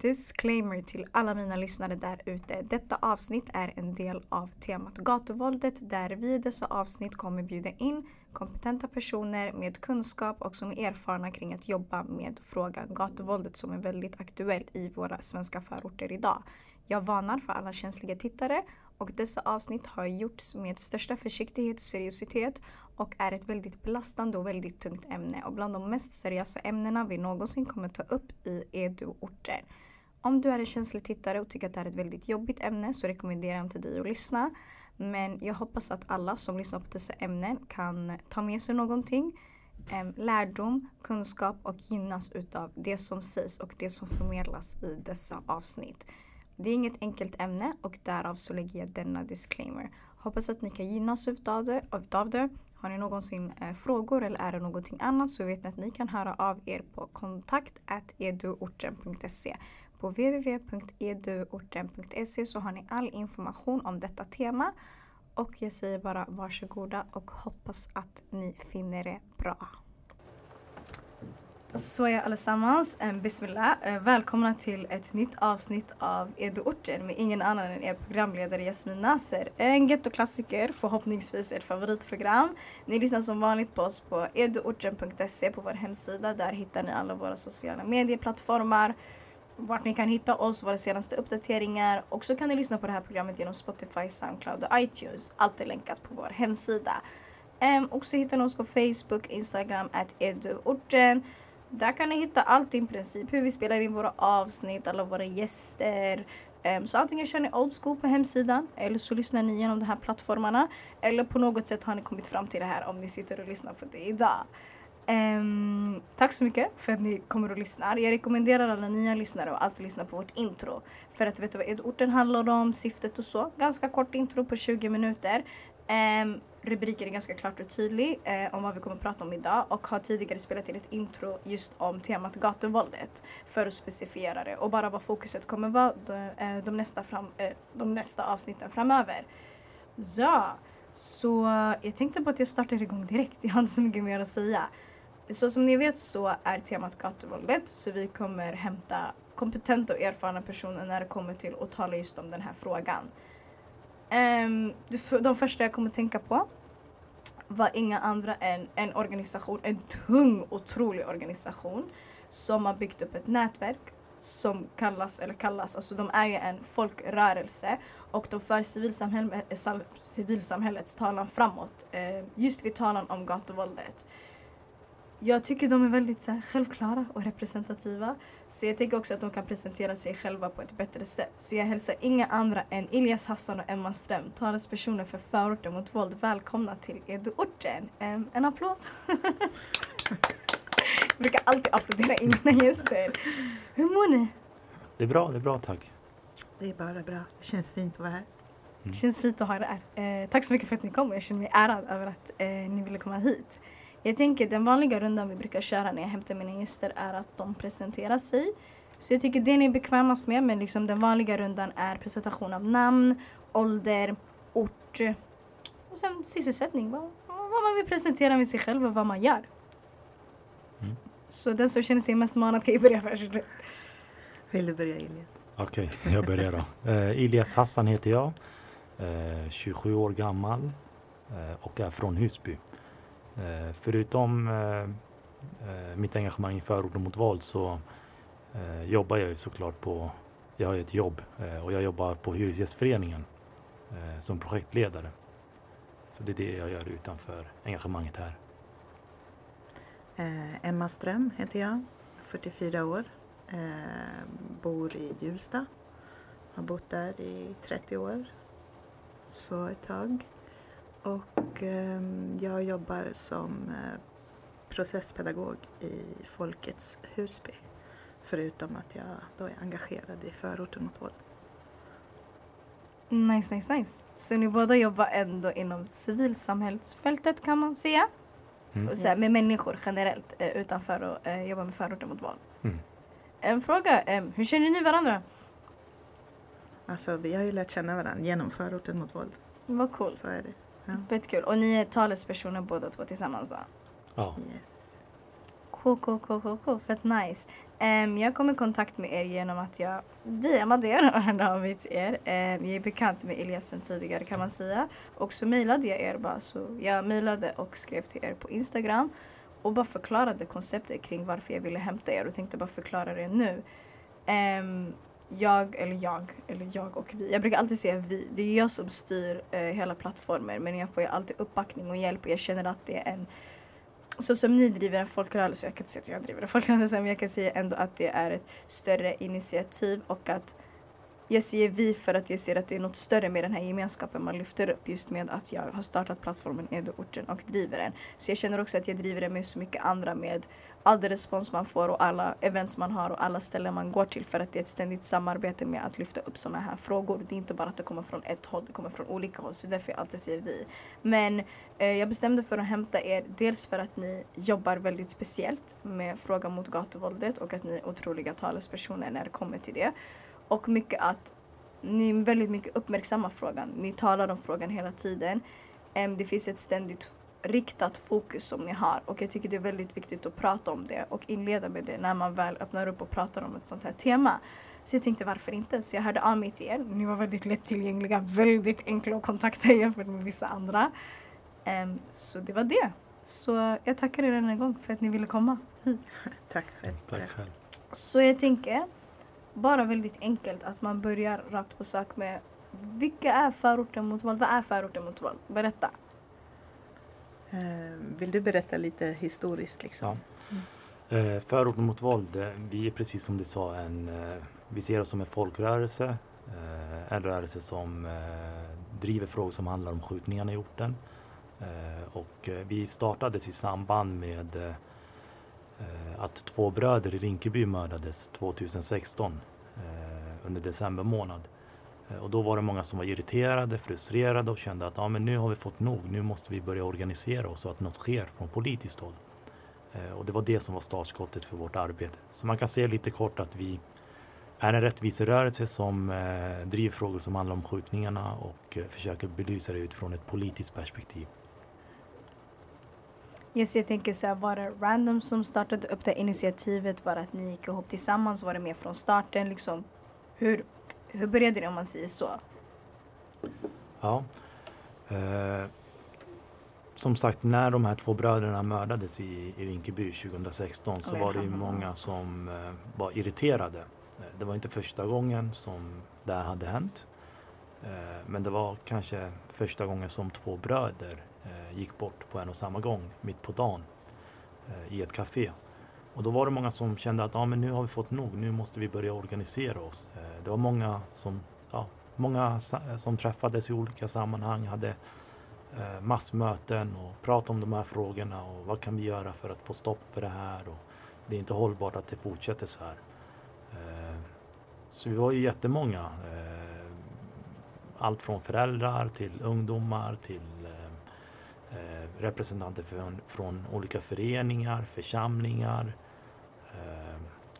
disclaimer till alla mina lyssnare där ute. Detta avsnitt är en del av temat gatuvåldet där vi i dessa avsnitt kommer bjuda in kompetenta personer med kunskap och som är erfarna kring att jobba med frågan gatuvåldet som är väldigt aktuell i våra svenska förorter idag. Jag varnar för alla känsliga tittare och dessa avsnitt har gjorts med största försiktighet och seriositet och är ett väldigt belastande och väldigt tungt ämne och bland de mest seriösa ämnena vi någonsin kommer ta upp i Edu-orter. Om du är en känslig tittare och tycker att det är ett väldigt jobbigt ämne så rekommenderar jag inte dig att lyssna. Men jag hoppas att alla som lyssnar på dessa ämnen kan ta med sig någonting, lärdom, kunskap och gynnas utav det som sägs och det som förmedlas i dessa avsnitt. Det är inget enkelt ämne och därav så lägger jag denna disclaimer. Hoppas att ni kan gynnas utav det. Utav det. Har ni någonsin eh, frågor eller är det någonting annat så vet ni att ni kan höra av er på kontakt eduorten.se. På www.eduorten.se så har ni all information om detta tema. Och jag säger bara varsågoda och hoppas att ni finner det bra. Så ja allesammans, eh, bismillah. Eh, välkomna till ett nytt avsnitt av Eduorten med ingen annan än er programledare Jasmin Nasser. En gettoklassiker, förhoppningsvis ert favoritprogram. Ni lyssnar som vanligt på oss på eduorten.se på vår hemsida. Där hittar ni alla våra sociala medieplattformar vart ni kan hitta oss, våra senaste uppdateringar och så kan ni lyssna på det här programmet genom Spotify, Soundcloud och iTunes. Allt är länkat på vår hemsida. Um, och så hittar ni oss på Facebook, Instagram, at eduorten. Där kan ni hitta allt i princip. Hur vi spelar in våra avsnitt, alla våra gäster. Um, så antingen kör ni old school på hemsidan eller så lyssnar ni genom de här plattformarna. Eller på något sätt har ni kommit fram till det här om ni sitter och lyssnar på det idag. Um, tack så mycket för att ni kommer och lyssnar. Jag rekommenderar alla nya lyssnare att alltid lyssna på vårt intro. För att veta vad orten handlar om, syftet och så. Ganska kort intro på 20 minuter. Um, rubriken är ganska klart och tydlig eh, om vad vi kommer att prata om idag och har tidigare spelat in ett intro just om temat gatuvåldet för att specifiera det och bara vad fokuset kommer vara de, eh, de, nästa, fram, eh, de nästa avsnitten framöver. Ja, så jag tänkte på att jag startar igång direkt. Jag har inte så mycket mer att säga. Så som ni vet så är temat gatuvåldet så vi kommer hämta kompetenta och erfarna personer när det kommer till att tala just om den här frågan. Um, de första jag kommer tänka på var inga andra än en organisation, en tung otrolig organisation som har byggt upp ett nätverk som kallas, eller kallas, alltså de är ju en folkrörelse och de för civilsamhället, eh, civilsamhällets talan framåt eh, just vid talan om gatuvåldet. Jag tycker de är väldigt så här, självklara och representativa. Så jag tycker också att de kan presentera sig själva på ett bättre sätt. Så jag hälsar inga andra än Ilyas Hassan och Emma Ström, talespersoner för förorten mot våld. Välkomna till Eduorten. Um, en applåd! jag brukar alltid applådera in mina gäster. Hur mår ni? Det är bra, det är bra tack. Det är bara bra. Det känns fint att vara här. Mm. Det känns fint att ha er här. Eh, tack så mycket för att ni kom. Jag känner mig ärad över att eh, ni ville komma hit. Jag tänker den vanliga rundan vi brukar köra när jag hämtar mina gäster är att de presenterar sig. Så jag tycker det ni är bekvämast med, men liksom den vanliga rundan är presentation av namn, ålder, ort och sen sysselsättning. Vad, vad man vill presentera med sig själv och vad man gör. Mm. Så den som känner sig mest manad kan ju börja först. Vill du börja Ilyas? Okej, okay, jag börjar då. Uh, Ilyas Hassan heter jag. Uh, 27 år gammal uh, och är från Husby. Eh, förutom eh, eh, mitt engagemang i förorten mot våld så eh, jobbar jag ju såklart på, jag har ju ett jobb eh, och jag jobbar på Hyresgästföreningen som projektledare. Så det är det jag gör utanför engagemanget här. Emma Ström heter jag, 44 år, bor i Hjulsta. Har bott där i 30 år, så ett tag. Och ehm, jag jobbar som eh, processpedagog i Folkets Husby. Förutom att jag då är engagerad i förorten mot våld. Nice, nice, nice. Så ni båda jobbar ändå inom civilsamhällsfältet kan man säga? Mm. Så yes. Med människor generellt eh, utanför att eh, jobba med förorten mot våld. Mm. En fråga, hur känner ni varandra? Alltså vi har ju lärt känna varandra genom förorten mot våld. Vad coolt. Så är det. Ja. Fett kul. Och ni är talespersoner båda två tillsammans va? Ja. Yes. Cool. Fett nice. Um, jag kom i kontakt med er genom att jag DMade er och hörde av mig till er. Um, jag är bekant med Elias sen tidigare kan man säga. Och så mejlade jag er bara. Så jag mejlade och skrev till er på Instagram och bara förklarade konceptet kring varför jag ville hämta er och tänkte bara förklara det nu. Um, jag, eller jag, eller jag och vi. Jag brukar alltid säga vi. Det är jag som styr eh, hela plattformen men jag får ju alltid uppbackning och hjälp och jag känner att det är en så som ni driver en folkrörelse, jag kan inte säga att jag driver en folkrörelse men jag kan säga ändå att det är ett större initiativ och att jag säger vi för att jag ser att det är något större med den här gemenskapen man lyfter upp just med att jag har startat plattformen Edoorten och driver den. Så jag känner också att jag driver den med så mycket andra med all den respons man får och alla events man har och alla ställen man går till för att det är ett ständigt samarbete med att lyfta upp sådana här frågor. Det är inte bara att det kommer från ett håll, det kommer från olika håll. Så därför jag alltid säger vi. Men eh, jag bestämde för att hämta er dels för att ni jobbar väldigt speciellt med frågan mot gatuvåldet och att ni är otroliga talespersoner när det kommer till det. Och mycket att ni väldigt mycket uppmärksammar frågan. Ni talar om frågan hela tiden. Det finns ett ständigt riktat fokus som ni har och jag tycker det är väldigt viktigt att prata om det och inleda med det när man väl öppnar upp och pratar om ett sånt här tema. Så jag tänkte varför inte? Så jag hörde av mig till er. Ni var väldigt lättillgängliga, väldigt enkla att kontakta jämfört med vissa andra. Um, så det var det. Så jag tackar er än en gång för att ni ville komma hit. Tack själv. Tack själv. Så jag tänker bara väldigt enkelt att man börjar rakt på sak med vilka är förorten mot våld? Vad är förorten mot våld? Berätta. Eh, vill du berätta lite historiskt? Liksom? Ja. Mm. Förorten mot våld, eh, vi är precis som du sa, en, vi ser oss som en folkrörelse. En rörelse som driver frågor som handlar om skjutningarna i orten. Och vi startades i samband med att två bröder i Rinkeby mördades 2016 under december månad. Eh, och då var det många som var irriterade, frustrerade och kände att ja, men nu har vi fått nog. Nu måste vi börja organisera oss så att något sker från politiskt håll. Eh, och det var det som var startskottet för vårt arbete. Så man kan säga lite kort att vi är en rättviserörelse som eh, driver frågor som handlar om skjutningarna och försöker belysa det utifrån ett politiskt perspektiv. Yes, jag tänker så här, var det random som startade upp det initiativet? Var det att ni gick ihop tillsammans? Var det mer från starten? Liksom, hur, hur började det om man säger så? Ja. Eh, som sagt, när de här två bröderna mördades i, i Rinkeby 2016 så var det ju många som eh, var irriterade. Eh, det var inte första gången som det här hade hänt. Eh, men det var kanske första gången som två bröder eh, gick bort på en och samma gång, mitt på dagen, eh, i ett café. Och då var det många som kände att ja, men nu har vi fått nog, nu måste vi börja organisera oss. Eh, det var många som, ja, många eh, som träffades i olika sammanhang, hade eh, massmöten och pratade om de här frågorna och vad kan vi göra för att få stopp för det här. Och det är inte hållbart att det fortsätter så här. Så vi var ju jättemånga. Allt från föräldrar till ungdomar till representanter från, från olika föreningar, församlingar,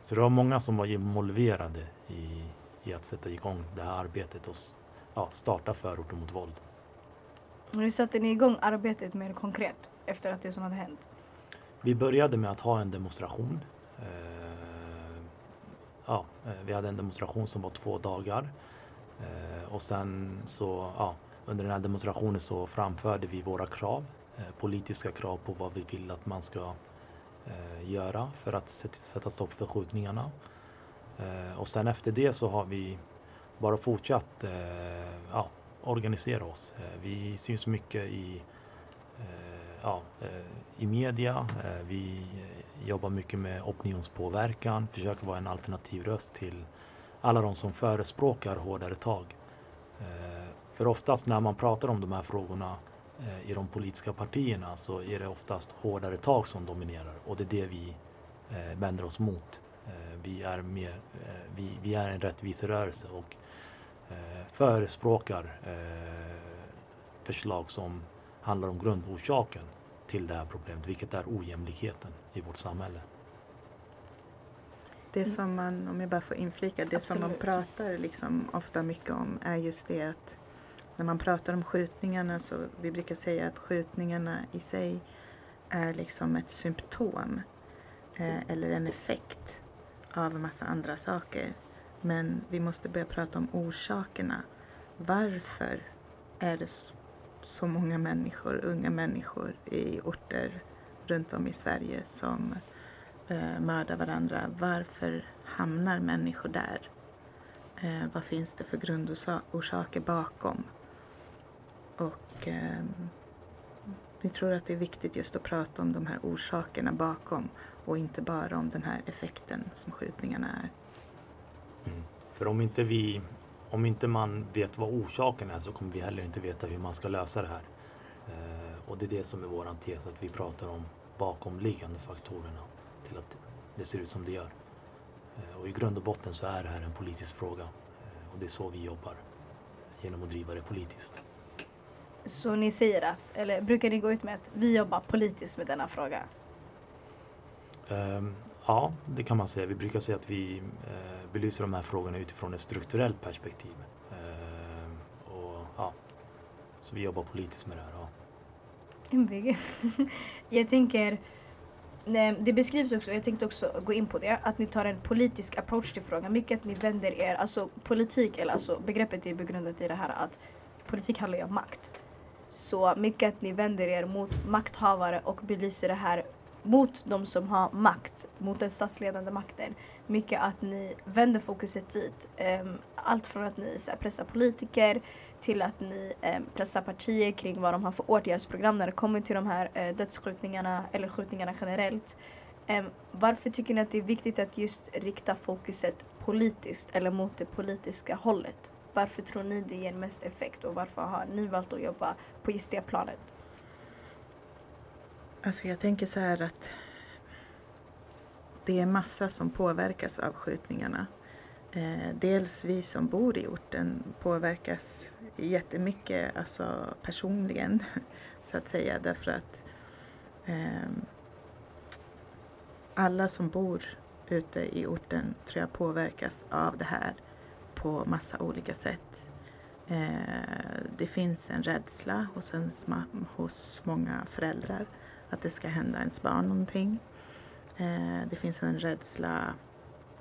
så det var många som var involverade i, i att sätta igång det här arbetet och ja, starta förorten mot våld. Hur satte ni igång arbetet mer konkret efter att det som hade hänt? Vi började med att ha en demonstration. Eh, ja, eh, vi hade en demonstration som var två dagar. Eh, och sen så, ja, under den här demonstrationen så framförde vi våra krav, politiska krav på vad vi vill att man ska Eh, göra för att sätta stopp för skjutningarna. Eh, och sen efter det så har vi bara fortsatt eh, ja, organisera oss. Eh, vi syns mycket i, eh, ja, eh, i media. Eh, vi jobbar mycket med opinionspåverkan, försöker vara en alternativ röst till alla de som förespråkar hårdare tag. För oftast när man pratar om de här frågorna i de politiska partierna så är det oftast hårdare tag som dominerar och det är det vi eh, vänder oss mot. Eh, vi är, mer, vi, vi är en rättviserörelse och förespråkar förslag som handlar om grundorsaken till det här problemet, vilket är ojämlikheten i vårt samhälle. Det som man, om jag bara får inflika, det Absolut. som man pratar liksom ofta mycket om är just det att när man pratar om skjutningarna så vi brukar säga att skjutningarna i sig är liksom ett symptom. eh, eller en effekt av en massa andra saker. Men vi måste börja prata om orsakerna. Varför är det så många människor, unga människor i orter runt om i Sverige som eh, mördar varandra? Varför hamnar människor där? Eh, vad finns det för grundorsaker bakom? Och eh, vi tror att det är viktigt just att prata om de här orsakerna bakom och inte bara om den här effekten som skjutningarna är. Mm. För om inte vi om inte man vet vad orsaken är så kommer vi heller inte veta hur man ska lösa det här. Eh, och det är det som är våran tes, att vi pratar om bakomliggande faktorerna till att det ser ut som det gör. Eh, och i grund och botten så är det här en politisk fråga eh, och det är så vi jobbar, genom att driva det politiskt. Så ni säger att, eller brukar ni gå ut med att vi jobbar politiskt med denna fråga? Um, ja, det kan man säga. Vi brukar säga att vi uh, belyser de här frågorna utifrån ett strukturellt perspektiv. Uh, och, ja, så vi jobbar politiskt med det här. Ja. Jag tänker, det beskrivs också, jag tänkte också gå in på det, att ni tar en politisk approach till frågan. Mycket att ni vänder er, alltså politik, eller alltså begreppet är begrundat i det här att politik handlar ju om makt. Så mycket att ni vänder er mot makthavare och belyser det här mot de som har makt, mot den statsledande makten. Mycket att ni vänder fokuset dit. Um, allt från att ni så här, pressar politiker till att ni um, pressar partier kring vad de har för åtgärdsprogram när det kommer till de här uh, dödsskjutningarna eller skjutningarna generellt. Um, varför tycker ni att det är viktigt att just rikta fokuset politiskt eller mot det politiska hållet? Varför tror ni det ger mest effekt och varför har ni valt att jobba på just det planet? Alltså jag tänker så här att det är massa som påverkas av skjutningarna. Eh, dels vi som bor i orten påverkas jättemycket, alltså personligen så att säga, därför att eh, alla som bor ute i orten tror jag påverkas av det här på massa olika sätt. Eh, det finns en rädsla hos, en, hos många föräldrar att det ska hända ens barn någonting. Eh, det finns en rädsla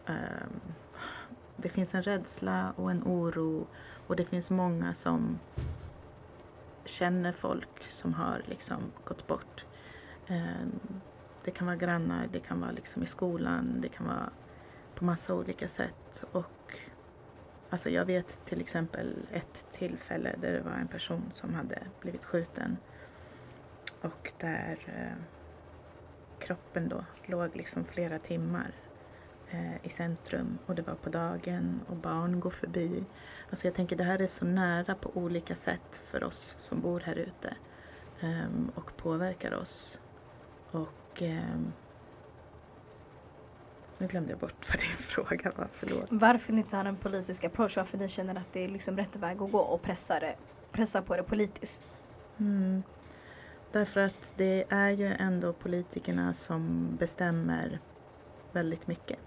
ehm, det finns en rädsla och en oro och det finns många som känner folk som har liksom gått bort. Ehm, det kan vara grannar, det kan vara liksom i skolan, det kan vara på massa olika sätt. Och alltså jag vet till exempel ett tillfälle där det var en person som hade blivit skjuten och där eh, kroppen då låg liksom flera timmar eh, i centrum och det var på dagen och barn går förbi. Alltså jag tänker det här är så nära på olika sätt för oss som bor här ute eh, och påverkar oss. Och ehm, nu glömde jag bort vad din fråga var, förlåt. Varför ni tar en politisk approach, varför ni känner att det är liksom rätt väg att gå och pressa, det, pressa på det politiskt? Mm. Därför att det är ju ändå politikerna som bestämmer väldigt mycket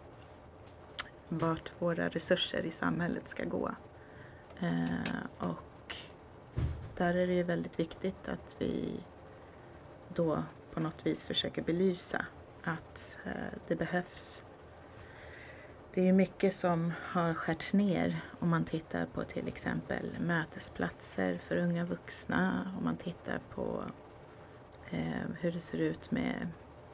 vart våra resurser i samhället ska gå. Eh, och där är det ju väldigt viktigt att vi då på något vis försöker belysa att eh, det behövs det är mycket som har skärts ner om man tittar på till exempel mötesplatser för unga vuxna, om man tittar på eh, hur det ser ut med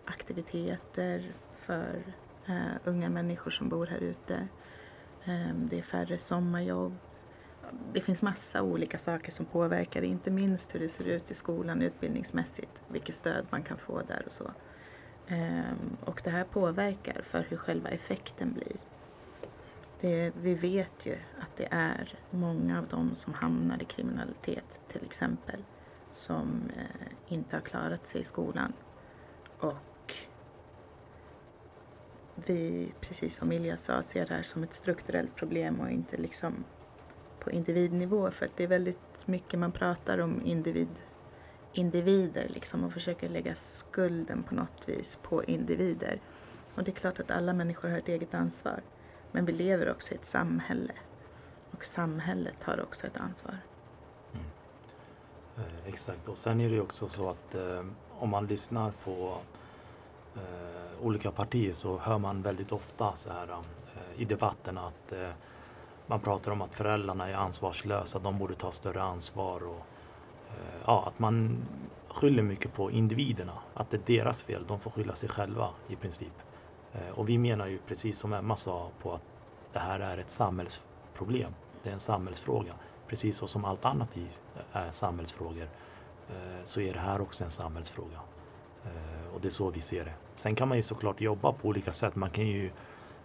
aktiviteter för eh, unga människor som bor här ute. Eh, det är färre sommarjobb. Det finns massa olika saker som påverkar, inte minst hur det ser ut i skolan utbildningsmässigt, vilket stöd man kan få där och så. Ehm, och det här påverkar för hur själva effekten blir. Det, vi vet ju att det är många av dem som hamnar i kriminalitet till exempel som eh, inte har klarat sig i skolan. Och vi, precis som Ilja sa, ser det här som ett strukturellt problem och inte liksom på individnivå för att det är väldigt mycket man pratar om individ, individer liksom och försöker lägga skulden på något vis på individer. Och det är klart att alla människor har ett eget ansvar. Men vi lever också i ett samhälle och samhället har också ett ansvar. Mm. Eh, exakt, och sen är det också så att eh, om man lyssnar på eh, olika partier så hör man väldigt ofta så här eh, i debatten att eh, man pratar om att föräldrarna är ansvarslösa, de borde ta större ansvar och Eh, ja, att man skyller mycket på individerna, att det är deras fel, de får skylla sig själva i princip. Eh, och vi menar ju precis som Emma sa på att det här är ett samhällsproblem, det är en samhällsfråga. Precis så som allt annat i, är samhällsfrågor eh, så är det här också en samhällsfråga. Och det är så vi ser det. Sen kan man ju såklart jobba på olika sätt. Man kan ju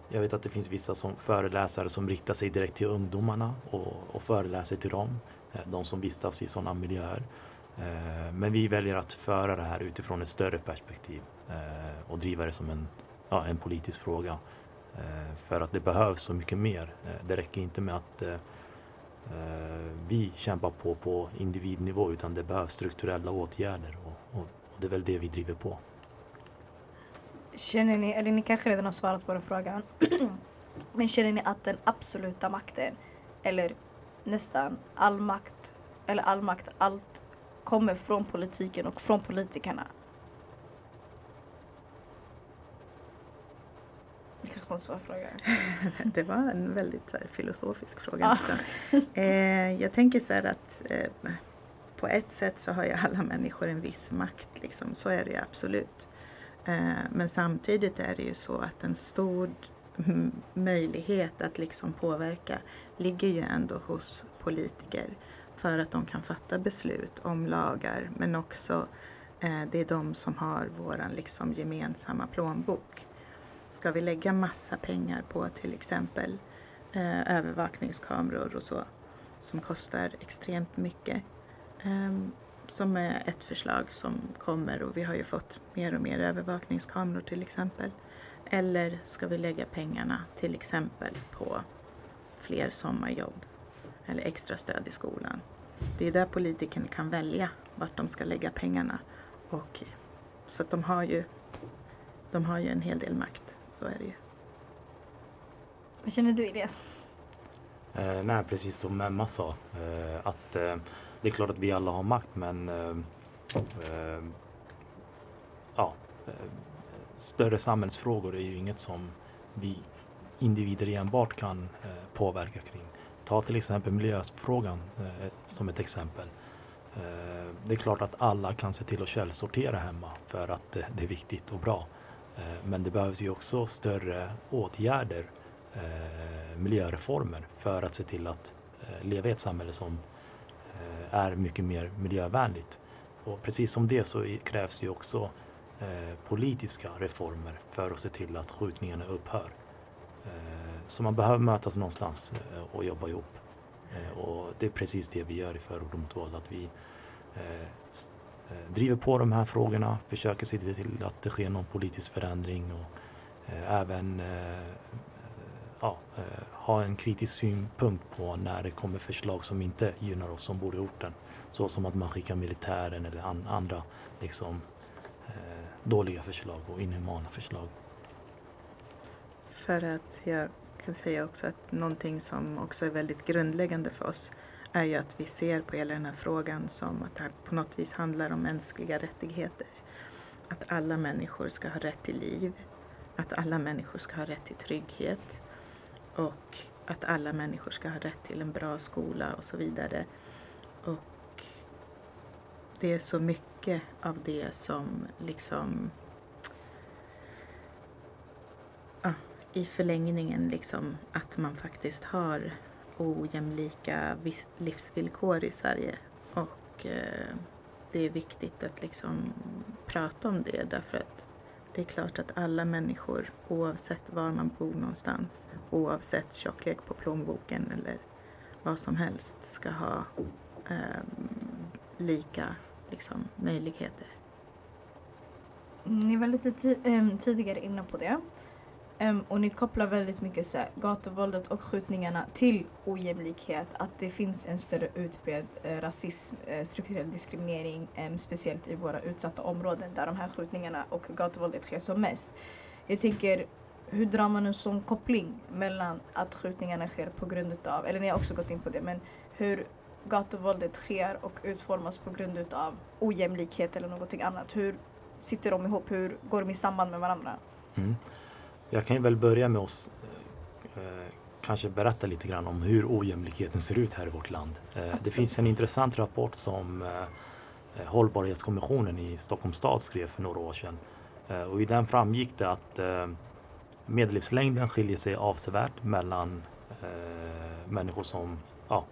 jag vet att det finns vissa som föreläsare som riktar sig direkt till ungdomarna och, och föreläser till dem, Eh, de som vistas i sådana miljöer. Eh, men vi väljer att föra det här utifrån ett större perspektiv eh, och driva det som en, ja, en politisk fråga. För att det behövs så mycket mer. Det räcker inte med att vi kämpar på på individnivå utan det behövs strukturella åtgärder och, och, och det är väl det vi driver på. Känner ni, eller ni kanske redan har svarat på den frågan, men känner ni att den absoluta makten, eller nästan all makt, eller all makt, allt kommer från politiken och från politikerna? Det kanske var en svår fråga. det var en väldigt här, filosofisk fråga ja. eh, jag tänker så här att eh, på ett sätt så har ju alla människor en viss makt, liksom. så är det ju absolut. Eh, men samtidigt är det ju så att en stor möjlighet att liksom påverka ligger ju ändå hos politiker för att de kan fatta beslut om lagar men också eh, det är de som har vår liksom gemensamma plånbok. Ska vi lägga massa pengar på till exempel eh, övervakningskameror och så som kostar extremt mycket ehm, som är ett förslag som kommer och vi har ju fått mer och mer övervakningskameror till exempel. Eller ska vi lägga pengarna till exempel på fler sommarjobb eller extra stöd i skolan? Det är där politikerna kan välja vart de ska lägga pengarna. Och, så att de har ju de har ju en hel del makt, så är det ju. Vad känner du Elias? Eh, nej, precis som Emma sa. Eh, att eh, det är klart att vi alla har makt men eh, eh, ja, eh, större samhällsfrågor är ju inget som vi individer enbart kan eh, påverka kring. Ta till exempel miljöfrågan eh, som ett exempel. Eh, det är klart att alla kan se till att källsortera hemma för att det är viktigt och bra. Men det behövs ju också större åtgärder, miljöreformer för att se till att leva i ett samhälle som är mycket mer miljövänligt. Och precis som det så krävs det också Eh, politiska reformer för att se till att skjutningarna upphör. Eh, så man behöver mötas någonstans eh, och jobba ihop. Och det är precis det vi gör i Förord mot våld, att vi driver på de här frågorna, försöker se till att det sker någon politisk förändring och även ja, ha en kritisk synpunkt på när det kommer förslag som inte gynnar oss som bor i orten. Så som att man skickar militären eller andra liksom, dåliga förslag och inhumana förslag. För att jag kan säga också att någonting som också är väldigt grundläggande för oss är ju att vi ser på hela den här frågan som att det på något vis handlar om mänskliga rättigheter. Att alla människor ska ha rätt till liv, att alla människor ska ha rätt till trygghet, och att alla människor ska ha rätt till en bra skola och så vidare. Det är så mycket av det som liksom ja, i förlängningen liksom att man faktiskt har ojämlika livsvillkor i Sverige. Och eh, det är viktigt att liksom prata om det därför att det är klart att alla människor, oavsett var man bor någonstans, oavsett tjocklek på plånboken eller vad som helst, ska ha eh, lika liksom, möjligheter. Ni var lite ehm, tidigare inne på det. Äm, och ni kopplar väldigt mycket så här, gatuvåldet och skjutningarna till ojämlikhet. Att det finns en större utbredd äh, rasism, äh, strukturell diskriminering, Äm, speciellt i våra utsatta områden där de här skjutningarna och gatuvåldet sker som mest. Jag tänker, hur drar man en sån koppling mellan att skjutningarna sker på grund utav, eller ni har också gått in på det, men hur gatuvåldet sker och utformas på grund utav ojämlikhet eller någonting annat. Hur sitter de ihop? Hur går de i samband med varandra? Mm. Jag kan ju väl börja med att eh, kanske berätta lite grann om hur ojämlikheten ser ut här i vårt land. Eh, det finns en intressant rapport som eh, Hållbarhetskommissionen i Stockholms stad skrev för några år sedan. Eh, och I den framgick det att eh, medellivslängden skiljer sig avsevärt mellan eh, människor som ja,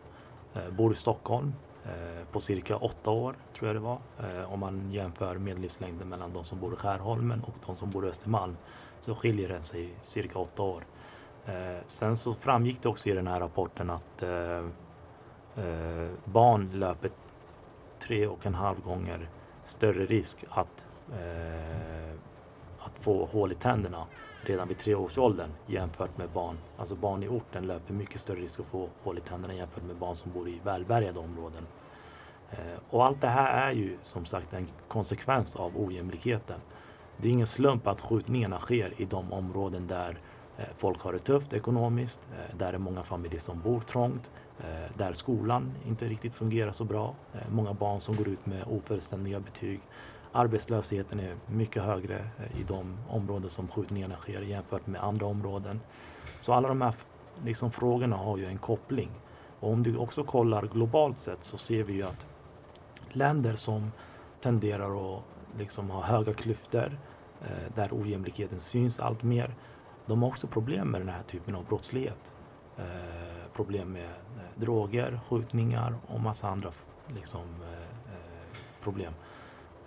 Eh, bor i Stockholm eh, på cirka åtta år, tror jag det var. Eh, om man jämför medellivslängden mellan de som bor i Skärholmen och de som bor i Östermalm så skiljer den sig cirka åtta år. Sen så framgick det också i den här rapporten att barn löper tre och en halv gånger större risk att att få hål i tänderna redan vid treårsåldern jämfört med barn. Alltså barn i orten löper mycket större risk att få hål i tänderna jämfört med barn som bor i välbärgade områden. Eh, och allt det här är ju som sagt en konsekvens av ojämlikheten. Det är ingen slump att skjutningarna sker i de områden där eh, folk har det tufft ekonomiskt, eh, där det är många familjer som bor trångt, där skolan inte riktigt fungerar så bra, många barn som går ut med ofullständiga betyg Arbetslösheten är mycket högre eh, i de områden som skjutningarna sker jämfört med andra områden. Så alla de här liksom, frågorna har ju en koppling. Och om du också kollar globalt sett så ser vi ju att länder som tenderar att liksom ha höga klyftor, eh, där ojämlikheten syns allt mer, de har också problem med den här typen av brottslighet. Eh, problem med eh, droger, skjutningar och massa andra liksom, eh, problem.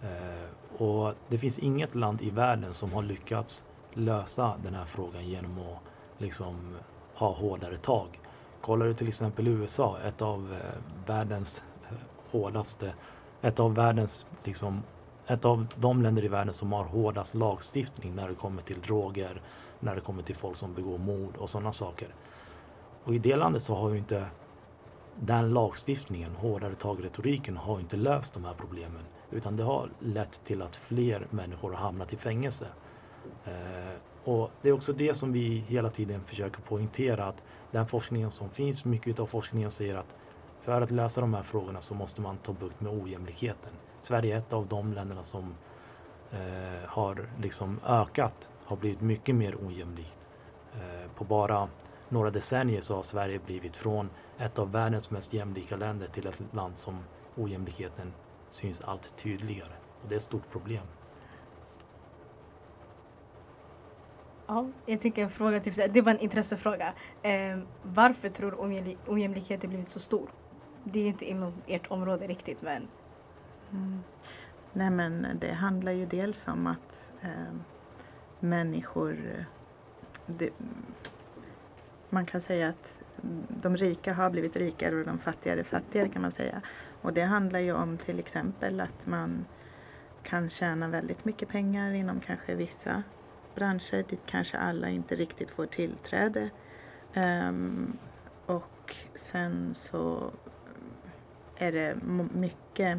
Eh, och det finns inget land i världen som har lyckats lösa den här frågan genom att liksom ha hårdare tag. Kollar du till exempel USA, ett av eh, världens eh, hårdaste, ett av världens liksom ett av de länder i världen som har hårdast lagstiftning när det kommer till droger, när det kommer till folk som begår mord och sådana saker. Och i det landet så har ju inte den lagstiftningen, hårdare tag-retoriken, har inte löst de här problemen. Utan det har lett till att fler människor har hamnat i fängelse. Eh, och det är också det som vi hela tiden försöker poängtera att den forskningen som finns, mycket av forskningen säger att för att lösa de här frågorna så måste man ta bukt med ojämlikheten. Sverige är ett av de länderna som eh, har liksom ökat, har blivit mycket mer ojämlikt. Eh, på bara några decennier så har Sverige blivit från ett av världens mest jämlika länder till ett land som ojämlikheten syns allt tydligare. Och det är ett stort problem. Ja, jag tänker en fråga till, det var en intressefråga. Eh, varför tror ojämlikheten blivit så stor? Det är inte inom ert område riktigt men... Mm. Nej men det handlar ju dels om att eh, människor det, man kan säga att de rika har blivit rikare och de fattigare fattigare kan man säga. Och det handlar ju om till exempel att man kan tjäna väldigt mycket pengar inom kanske vissa branscher dit kanske alla inte riktigt får tillträde. Um, och sen så är det mycket,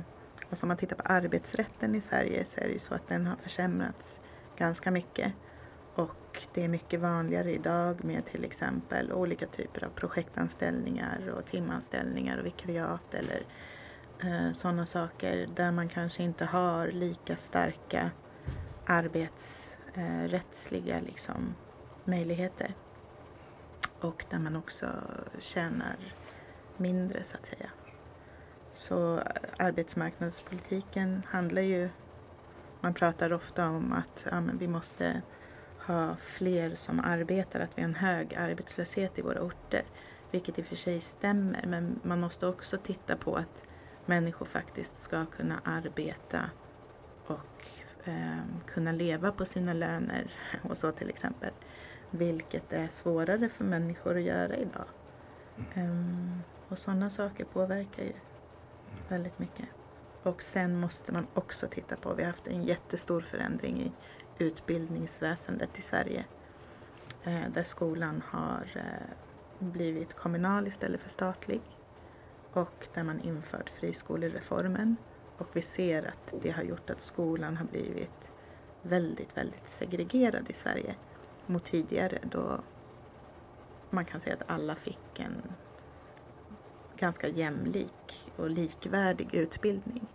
alltså om man tittar på arbetsrätten i Sverige så är det ju så att den har försämrats ganska mycket. Och det är mycket vanligare idag med till exempel olika typer av projektanställningar och timanställningar och vikariat eller eh, sådana saker där man kanske inte har lika starka arbetsrättsliga eh, liksom, möjligheter. Och där man också tjänar mindre så att säga. Så eh, arbetsmarknadspolitiken handlar ju, man pratar ofta om att ja, men vi måste ha fler som arbetar, att vi har en hög arbetslöshet i våra orter. Vilket i och för sig stämmer, men man måste också titta på att människor faktiskt ska kunna arbeta och eh, kunna leva på sina löner och så till exempel. Vilket är svårare för människor att göra idag. Um, och sådana saker påverkar ju väldigt mycket. Och sen måste man också titta på, vi har haft en jättestor förändring i utbildningsväsendet i Sverige. Eh, där skolan har eh, blivit kommunal istället för statlig och där man infört friskolereformen. Och vi ser att det har gjort att skolan har blivit väldigt, väldigt segregerad i Sverige mot tidigare då man kan säga att alla fick en ganska jämlik och likvärdig utbildning.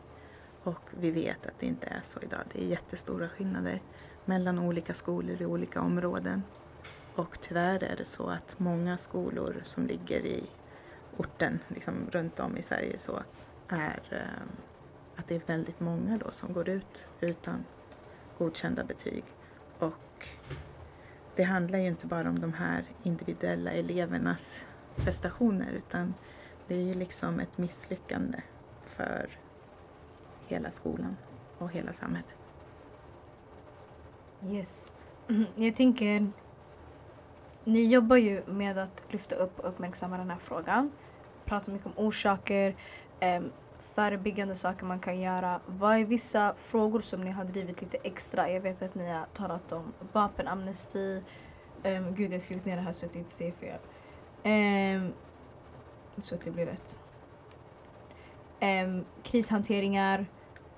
Och vi vet att det inte är så idag. Det är jättestora skillnader mellan olika skolor i olika områden. Och tyvärr är det så att många skolor som ligger i orten, liksom runt om i Sverige, så är eh, att det är väldigt många då som går ut utan godkända betyg. Och det handlar ju inte bara om de här individuella elevernas prestationer utan det är ju liksom ett misslyckande för hela skolan och hela samhället. Yes. Jag tänker, ni jobbar ju med att lyfta upp och uppmärksamma den här frågan. Pratar mycket om orsaker, ehm, förebyggande saker man kan göra. Vad är vissa frågor som ni har drivit lite extra? Jag vet att ni har talat om vapenamnesti. Um, gud, jag har skrivit ner det här så att jag inte säger fel. Um, så att det blir rätt. Um, krishanteringar.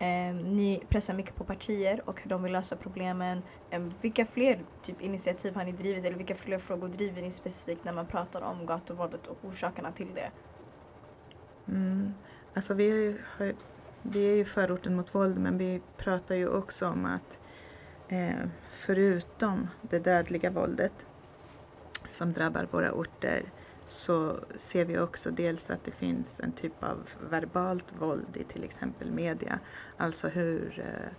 Eh, ni pressar mycket på partier och hur de vill lösa problemen. Eh, vilka fler typ, initiativ har ni drivit eller vilka fler frågor driver ni specifikt när man pratar om gatuvåldet och orsakerna till det? Mm. Alltså vi, är ju, vi är ju förorten mot våld men vi pratar ju också om att eh, förutom det dödliga våldet som drabbar våra orter så ser vi också dels att det finns en typ av verbalt våld i till exempel media. Alltså hur eh,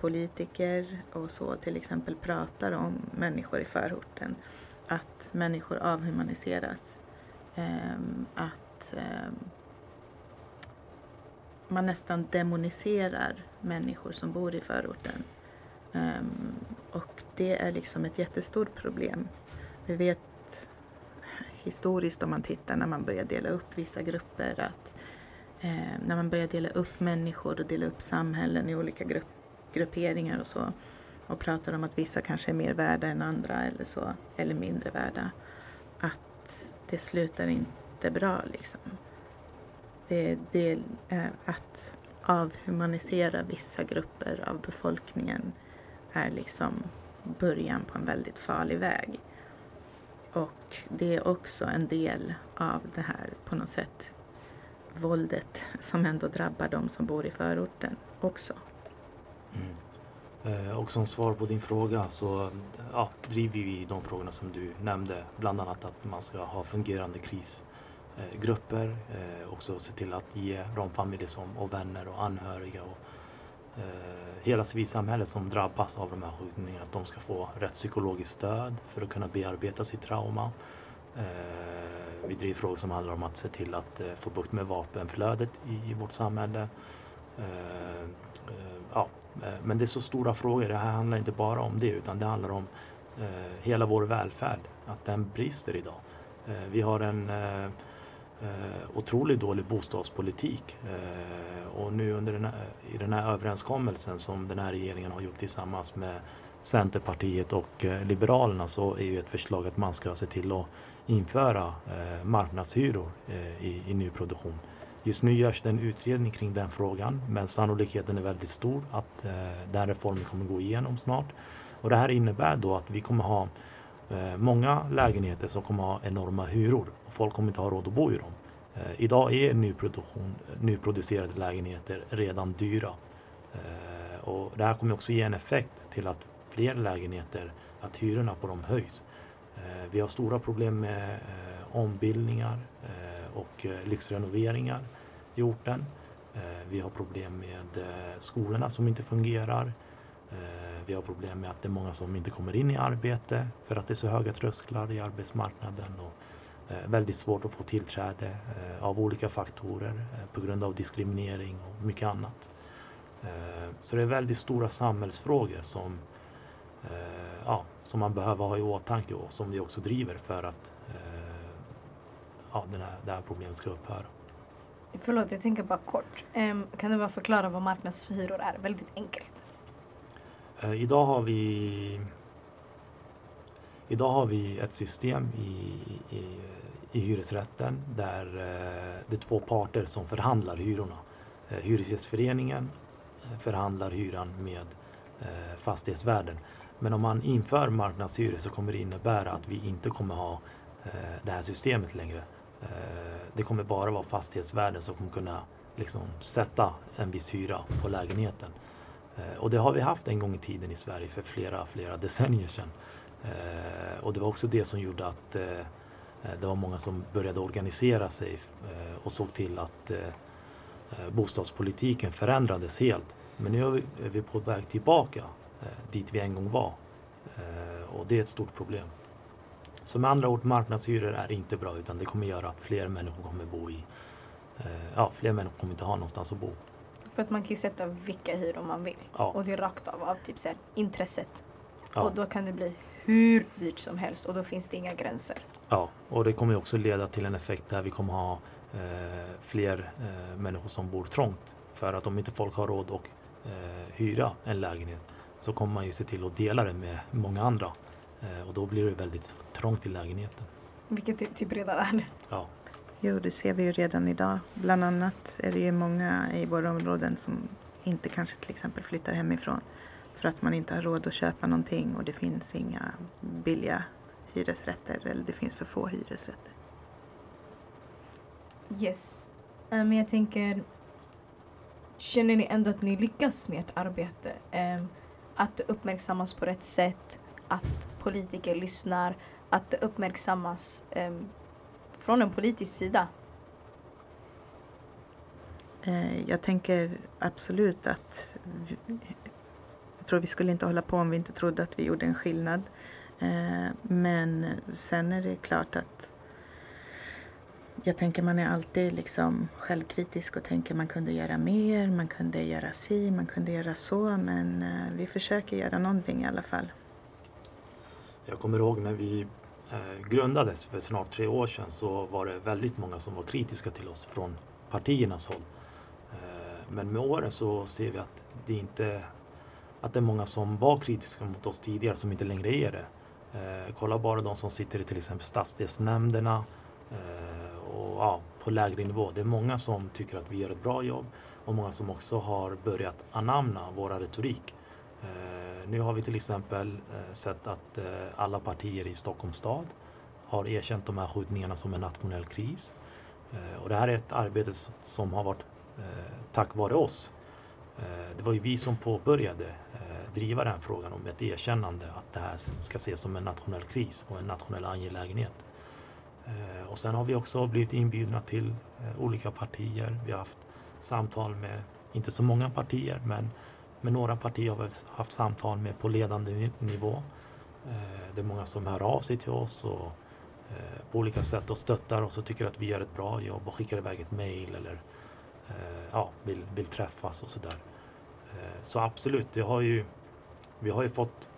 politiker och så till exempel pratar om människor i förorten. Att människor avhumaniseras. Ehm, att ehm, man nästan demoniserar människor som bor i förorten. Ehm, och det är liksom ett jättestort problem. Vi vet historiskt om man tittar när man börjar dela upp vissa grupper att eh, när man börjar dela upp människor och dela upp samhällen i olika grupp, grupperingar och så och pratar om att vissa kanske är mer värda än andra eller så, eller mindre värda. Att det slutar inte bra liksom det, det är att avhumanisera vissa grupper av befolkningen är liksom början på en väldigt farlig väg. Och det är också en del av det här på något sätt våldet som ändå drabbar de som bor i förorten också. Mm. Eh, och som svar på din fråga så ja, driver vi de frågorna som du nämnde. Bland annat att man ska ha fungerande krisgrupper eh, också se till att ge de familjer som, och vänner och anhöriga och Eh, hela civilsamhället som drabbas av de här skjutningarna, att de ska få rätt psykologiskt stöd för att kunna bearbeta sitt trauma. Eh, vi driver frågor som handlar om att se till att eh, få bukt med vapenflödet i, vårt samhälle. Ja, men det är så stora frågor. Det här handlar inte bara om det utan det handlar om hela vår välfärd, att den brister idag. Vi har en eh, otroligt dålig bostadspolitik. Eh, och nu under den här, i den här överenskommelsen som den här regeringen har gjort tillsammans med Centerpartiet och eh, Liberalerna så är ju ett förslag att man ska se till att införa eh, marknadshyror eh, i, i nyproduktion. Just nu görs det en utredning kring den frågan men sannolikheten är väldigt stor att eh, den reformen kommer gå igenom snart. Och det här innebär då att vi kommer ha Eh, Eh, många lägenheter som kommer ha enorma hyror och folk kommer inte ha råd att bo i dem. Eh, idag är nyproduktion, eh, nyproducerade lägenheter redan dyra. Och det här kommer också ge en effekt till att fler lägenheter, att hyrorna på dem höjs. Vi har stora problem med ombildningar och lyxrenoveringar i orten. Vi har problem med skolorna som inte fungerar. Eh, vi har problem med att det är många som inte kommer in i arbete för att det är så höga trösklar i arbetsmarknaden och eh, väldigt svårt att få tillträde eh, av olika faktorer på grund av diskriminering och mycket annat. Så det är väldigt stora samhällsfrågor som, ja, som man behöver ha i åtanke och som vi också driver för att ja, den här, det här problemet ska upphöra. Förlåt, jag tänker bara kort. kan du bara förklara vad marknadshyror är? Väldigt enkelt. Eh, idag har vi Idag har vi ett system i, i, i hyresrätten där eh, det är två parter som förhandlar hyrorna. Eh, Hyresgästföreningen eh, förhandlar hyran med eh, fastighetsvärden. Men om man inför marknadshyror så kommer det innebära att vi inte kommer ha det här systemet längre. Det kommer bara vara fastighetsvärden som kommer kunna liksom sätta en viss hyra på lägenheten. Eh, och det har vi haft en gång i tiden i Sverige för flera, flera decennier sedan. Eh, och det var också det som gjorde att eh, eh det var många som började organisera sig eh, och såg till att eh, bostadspolitiken förändrades helt. Men nu är vi på väg tillbaka dit vi en gång var. Och det är ett stort problem. Så med andra ord, marknadshyror är inte bra utan det kommer göra att fler människor kommer bo i, ja, fler människor kommer inte ha någonstans att bo. För att man kan ju sätta vilka hyror man vill. Ja. Och det är rakt av, av typ så här, intresset. Ja. Och då kan det bli hur dyrt som helst och då finns det inga gränser. Ja, och det kommer också leda till en effekt där vi kommer ha eh, fler eh, människor som bor trångt. För att om inte folk har råd att eh, hyra en lägenhet så kommer man ju se till att dela det med många andra. Eh, och då blir det väldigt trångt i lägenheten. Vilket det typ redan är. Ja. Jo, det ser vi ju redan idag. Bland annat är det ju många i våra områden som inte kanske till exempel flyttar hemifrån för att man inte har råd att köpa någonting och det finns inga billiga hyresrätter eller det finns för få hyresrätter. Yes. Eh, men jag tänker, känner ni ändå att ni lyckas med ert arbete? Um, att det uppmärksammas på rätt sätt, att politiker lyssnar, att det uppmärksammas um, från en politisk sida? Eh, jag tänker absolut att vi, jag tror vi skulle inte hålla på om vi inte trodde att vi gjorde en skillnad. Eh, men sen är det klart att jag tänker man är alltid liksom självkritisk och tänker man kunde göra mer, man kunde göra si, man kunde göra så men eh, vi försöker göra någonting i alla fall. Jag kommer ihåg när vi Eh, grundades för snart tre år sedan så var det väldigt många som var kritiska till oss från partiernas håll. Eh, men med åren så ser vi att det inte att det är många som var kritiska mot oss tidigare som inte längre är det. Eh, kolla bara de som sitter i till exempel stadsdelsnämnderna och ja, på lägre nivå. Det är många som tycker att vi gör ett bra jobb och många som också har börjat anamna våra retorik. Eh, nu har vi till exempel eh, sett att eh, alla partier i Stockholms stad har erkänt de här skjutningarna som en nationell kris. Och det här är ett arbete som har varit tack vare oss. Det var ju vi som påbörjade driva den frågan om ett erkännande att det här ska ses som en nationell kris och en nationell angelägenhet. Och sen har vi också blivit inbjudna till olika partier. Vi har haft samtal med, inte så många partier, men med några partier har vi haft samtal med på ledande nivå. Eh, det är många som hör av sig till oss och eh, på olika sätt och stöttar oss och tycker att vi gör ett bra jobb och skickar iväg ett mejl eller eh, ja, vill, vill träffas och sådär. Så absolut, det har ju, vi har ju fått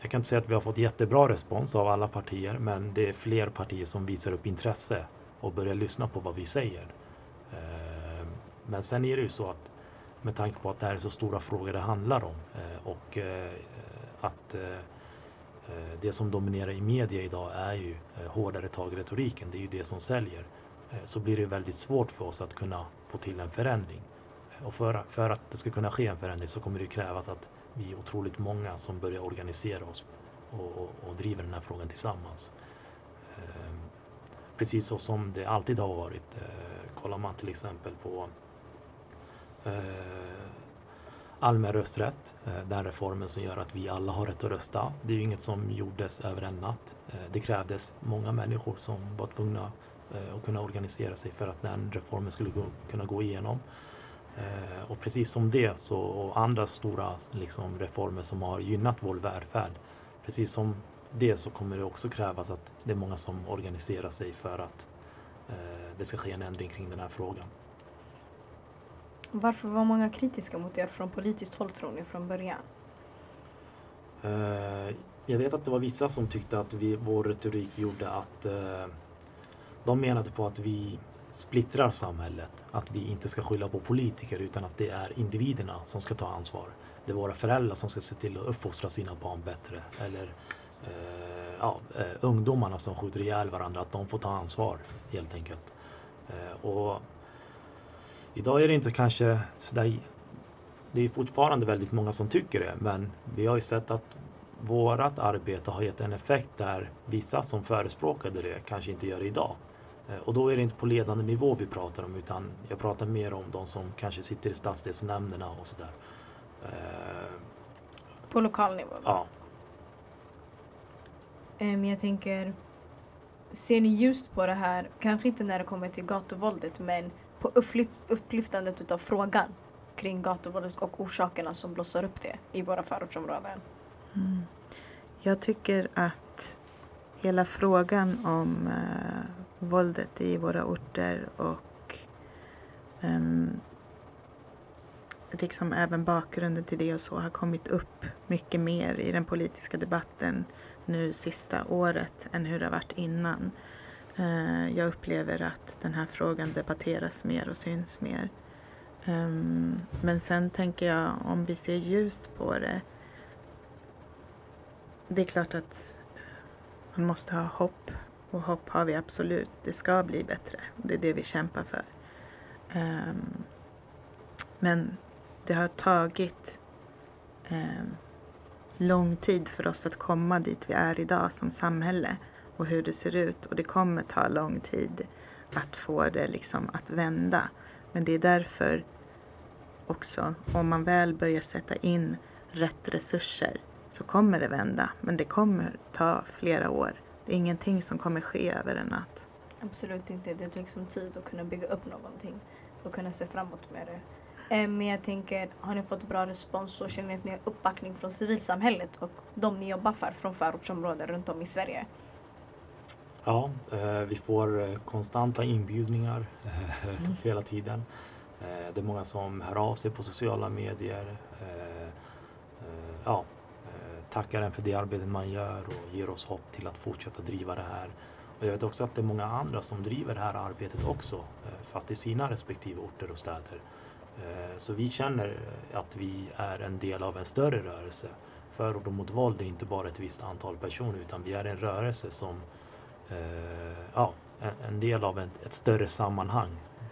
jag kan inte säga att vi har fått jättebra respons av alla partier men det är fler partier som visar upp intresse och börjar lyssna på vad vi säger. Men sen är det ju så att med tanke på att det här är så stora frågor det handlar om eh, och eh, att eh, det som dominerar i media idag är ju hårdare tag i retoriken, det är ju det som säljer. Så blir det väldigt svårt för oss att kunna få till en förändring. Och för, för att det ska kunna ske en förändring så kommer det krävas att vi är otroligt många som börjar organisera oss och, och, och driver den här frågan tillsammans. Precis så som det alltid har varit. Kollar man till exempel på Eh, allmän rösträtt, eh, den reformen som gör att vi alla har rätt att rösta. Det är ju inget som gjordes över en natt. Eh, det krävdes många människor som var tvungna att kunna organisera sig för att den reformen skulle kunna gå igenom. Och precis som det så, och andra stora liksom, reformer som har gynnat vår välfärd, precis som det så kommer det också krävas att det är många som organiserar sig för att det ska ske en ändring kring den här frågan. Varför var många kritiska mot er från politiskt håll tror ni från början? Uh, jag vet att det var vissa som tyckte att vi, vår retorik gjorde att uh, de menade på att vi splittrar samhället. Att vi inte ska skylla på politiker utan att det är individerna som ska ta ansvar. Det är våra föräldrar som ska se till att uppfostra sina barn bättre. Eller uh, ja, ungdomarna som skjuter ihjäl varandra, att de får ta ansvar helt enkelt. och Idag är det inte kanske sådär det är fortfarande väldigt många som tycker det, men vi har ju sett att vårat arbete har gett en effekt där vissa som förespråkade det kanske inte gör det idag. Eh, och då är det inte på ledande nivå vi pratar om utan jag pratar mer om de som kanske sitter i stadsdelsnämnderna och sådär. Eh, På lokal nivå? ja, Eh, Men jag tänker, ser ni ljust på det här? Kanske inte när det kommer till gatuvåldet men på upplyftandet utav frågan kring gatuvåldet och orsakerna som blossar upp det i våra förortsområden. Mm. Jag tycker att hela frågan om eh, våldet i våra orter och eh, liksom även bakgrunden till det och så har kommit upp mycket mer i den politiska debatten nu sista året än hur det har varit innan. Eh, jag upplever att den här frågan debatteras mer och syns mer. Ehm, men sen tänker jag om vi ser ljust på det det är klart att man måste ha hopp och hopp har vi absolut. Det ska bli bättre. Det är det vi kämpar för. Ehm, men det har tagit ehm, lång tid för oss att komma dit vi är idag som samhälle och hur det ser ut och det kommer ta lång tid att få det liksom att vända. Men det är därför också, om man väl börjar sätta in rätt resurser så kommer det vända. Men det kommer ta flera år. Det är ingenting som kommer ske över en natt. Absolut inte. Det tar liksom tid att kunna bygga upp någonting och kunna se framåt med det. Eh, men jag tänker, har ni fått bra respons och känner ni att ni har uppbackning från civilsamhället och de ni jobbar för från förortsområden runt om i Sverige? Ja eh, vi får eh, konstanta inbjudningar eh, hela tiden. Det är många som hör av sig på sociala medier. Ja, tackar en för det arbetet man gör och ger oss hopp till att fortsätta driva det här. Och jag vet också att det är många andra som driver det här arbetet också, fast i sina respektive orter och städer. Så vi känner att vi är en del av en större rörelse. Förord mot våld är inte bara ett visst antal personer utan vi är en rörelse som, ja, en- del av ett, ett större sammanhang.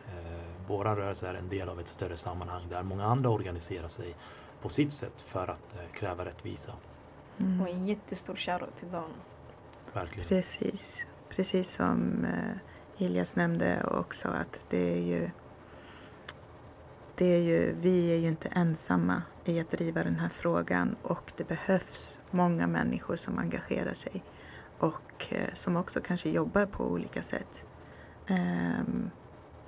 Eh, Våran rörelse är en del av ett större sammanhang där många andra organiserar sig på sitt sätt för att eh, kräva rättvisa. Mm. Och en jättestor shoutout till dem. Verkligen. Precis. Precis som eh, Elias nämnde också att det är ju det är ju, vi är ju inte ensamma i att driva den här frågan och det behövs många människor som engagerar sig och eh, som också kanske jobbar på olika sätt. Ehm,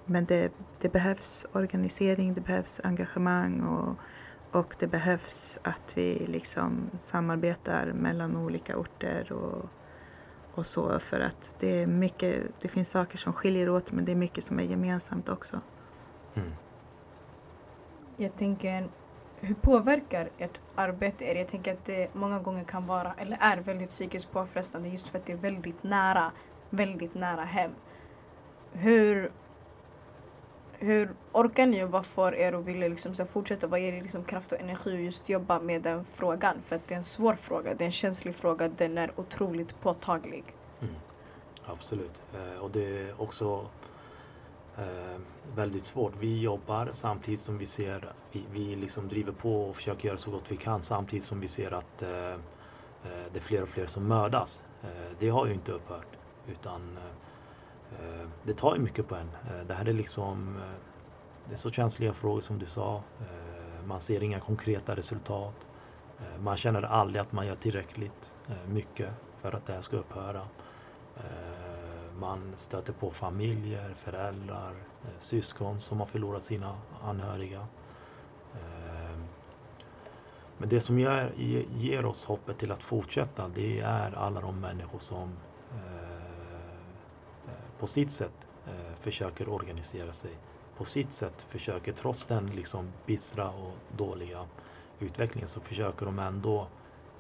men det, det behövs organisering, det behövs engagemang och, och det behövs att vi liksom samarbetar mellan olika orter och, och så för att det är mycket, det finns saker som skiljer åt men det är mycket som är gemensamt också. Mm. Jag tänker, hur påverkar ert arbete er? Jag tänker att det många gånger kan vara, eller är väldigt psykiskt påfrestande just för att det är väldigt nära, väldigt nära hem. Hur, hur orkar ni och vad får er att vilja liksom så fortsätta? Vad ger er liksom kraft och energi att just jobba med den frågan? För att det är en svår fråga, det är en känslig fråga, den är otroligt påtaglig. Mm. Absolut. Eh, och det är också Eh, väldigt svårt. Vi jobbar samtidigt som vi ser, vi, vi liksom driver på och försöker göra så gott vi kan samtidigt som vi ser att eh, eh det är fler och fler som mördas. Eh, det har ju inte upphört utan eh, eh, det tar ju mycket på en. Eh, det här är liksom, eh, det är så känsliga frågor som du sa. Eh, man ser inga konkreta resultat. Eh, man känner aldrig att man gör tillräckligt eh, mycket för att det här ska upphöra. Man stöter på familjer, föräldrar, eh, syskon som har förlorat sina anhöriga. Ehm, men det som ger oss hoppet till att fortsätta det är alla de människor som eh, eh, på sitt sätt försöker organisera sig. På sitt sätt försöker, trots den liksom bistra och dåliga utvecklingen, så försöker de ändå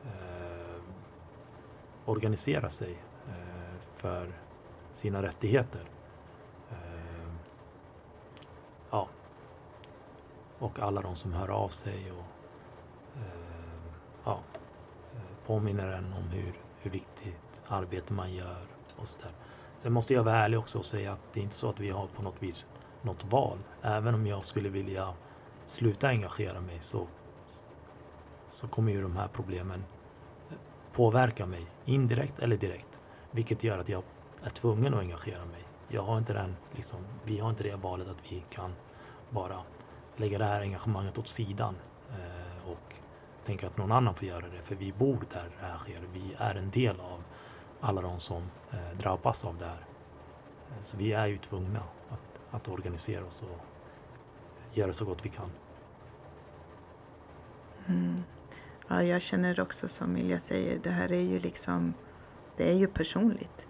eh, organisera sig eh, för sina rättigheter. Ehm, ja. Och alla de som hör av sig och ehm, ja, påminner en om hur, hur viktigt arbete man gör och så där. Sen måste jag vara ärlig också och säga att det är inte så att vi har på något vis något val. Även om jag skulle vilja sluta engagera mig så, så kommer ju de här problemen påverka mig indirekt eller direkt. Vilket gör att jag är tvungen att engagera mig jag har inte den, liksom, vi har inte det valet att vi kan bara lägga det här engagemanget åt sidan eh, och tänka att någon annan får göra det. För vi bor där det här sker. Vi är en del av alla de som eh, drabbas av det här. Eh, så vi är ju tvungna att, att organisera oss och göra så gott vi kan. Mm. Ja, jag känner också som Ilja säger, det här är ju liksom, det är ju personligt.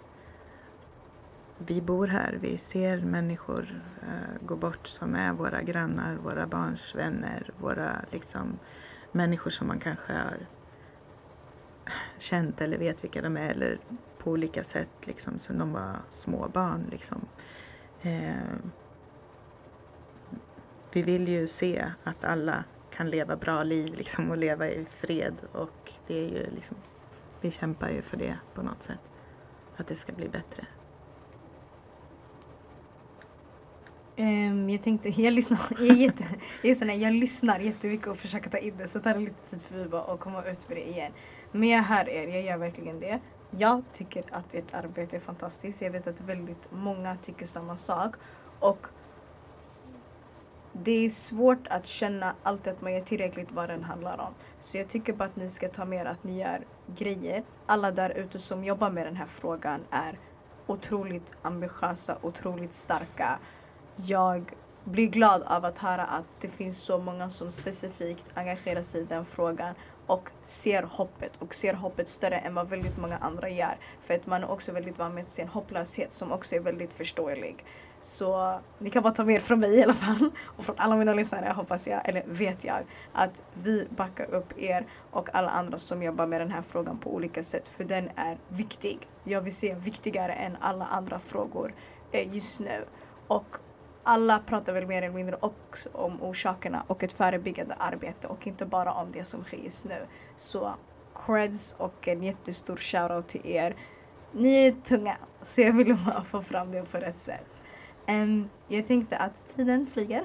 Vi bor här, vi ser människor uh, gå bort som är våra grannar, våra barns vänner, våra liksom människor som man kanske har känt eller vet vilka de är eller på olika sätt liksom sen de var små barn liksom. Uh, vi vill ju se att alla kan leva bra liv liksom, och leva i fred. Och det är ju liksom, vi kämpar ju för det på något sätt. Att det ska bli bättre. Um, jag tänkte, jag lyssnar, jag, är jätte, jag, är sån här, jag lyssnar jättemycket och försöker ta in det så tar det lite tid för mig att komma ut med det igen. Men jag hör er, jag gör verkligen det. Jag tycker att ert arbete är fantastiskt. Jag vet att väldigt många tycker samma sak. Och det är svårt att känna alltid att man gör tillräckligt vad den handlar om. Så jag tycker bara att ni ska ta med er att ni gör grejer. Alla där ute som jobbar med den här frågan är otroligt ambitiösa, otroligt starka. Jag blir glad av att höra att det finns så många som specifikt engagerar sig i den frågan och ser hoppet och ser hoppet större än vad väldigt många andra gör. För att man är också väldigt van med sin hopplöshet som också är väldigt förståelig. Så ni kan bara ta med er från mig i alla fall och från alla mina lyssnare hoppas jag, eller vet jag, att vi backar upp er och alla andra som jobbar med den här frågan på olika sätt för den är viktig. Jag vill se viktigare än alla andra frågor eh, just nu. Och alla pratar väl mer eller mindre också om orsakerna och ett förebyggande arbete och inte bara om det som sker just nu. Så creds och en jättestor shoutout till er. Ni är tunga, så jag ville bara få fram det på rätt sätt. Um, jag tänkte att tiden flyger.